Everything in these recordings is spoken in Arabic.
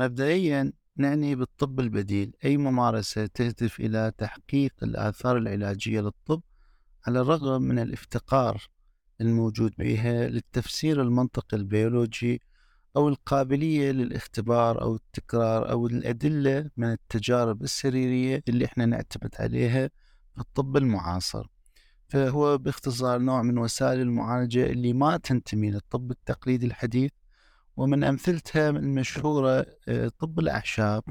مبدئيا نعني بالطب البديل. أي ممارسة تهدف إلى تحقيق الآثار العلاجية للطب على الرغم من الافتقار الموجود بها للتفسير المنطقي البيولوجي أو القابلية للاختبار أو التكرار أو الأدلة من التجارب السريرية اللي إحنا نعتمد عليها في الطب المعاصر. فهو باختصار نوع من وسائل المعالجة اللي ما تنتمي للطب التقليدي الحديث ومن أمثلتها المشهورة آه، طب الأعشاب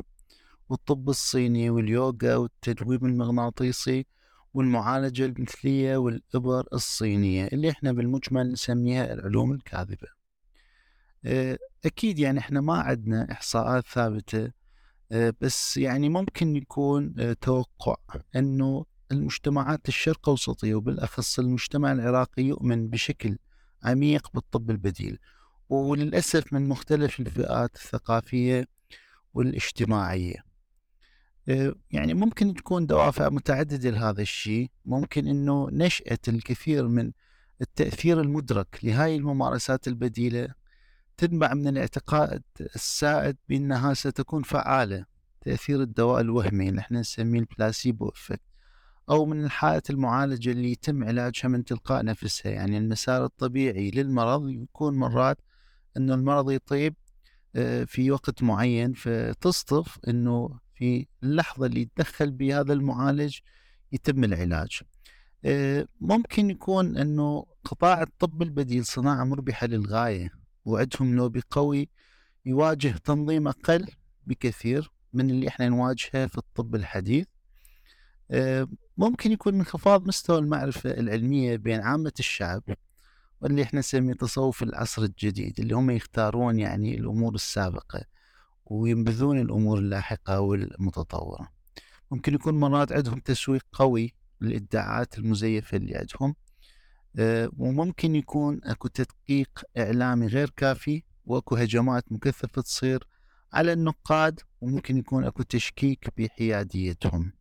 والطب الصيني واليوغا والتدويب المغناطيسي والمعالجة المثلية والإبر الصينية اللي إحنا بالمجمل نسميها العلوم الكاذبة. آه، أكيد يعني إحنا ما عندنا إحصاءات ثابتة آه، بس يعني ممكن يكون توقع أنه المجتمعات الشرق أوسطية وبالأخص المجتمع العراقي يؤمن بشكل عميق بالطب البديل. وللأسف من مختلف الفئات الثقافية والاجتماعية. آه، يعني ممكن تكون دوافع متعددة لهذا الشيء. ممكن أنه نشأة الكثير من التأثير المدرك لهاي الممارسات البديلة تنبع من الاعتقاد السائد بأنها ستكون فعالة. تأثير الدواء الوهمي إحنا نسميه ال placebo effect أو من الحالة المعالجة اللي يتم علاجها من تلقاء نفسها. يعني المسار الطبيعي للمرض يكون مرات أنه المرض يطيب آه، في وقت معين فتصطف أنه في اللحظة اللي يتدخل بهذا المعالج يتم العلاج. آه، ممكن يكون أنه قطاع الطب البديل صناعة مربحة للغاية وعندهم لوبي قوي يواجه تنظيم أقل بكثير من اللي إحنا نواجهه في الطب الحديث. آه، ممكن يكون انخفاض مستوى المعرفة العلمية بين عامة الشعب. واللي إحنا نسميه تصوف العصر الجديد اللي هم يختارون يعني الأمور السابقة وينبذون الأمور اللاحقة والمتطورة. ممكن يكون مرات عندهم تسويق قوي للإدعاءات المزيفة اللي عندهم آه، وممكن يكون أكو تدقيق إعلامي غير كافي وأكو هجمات مكثفة تصير على النقاد وممكن يكون أكو تشكيك بحياديتهم.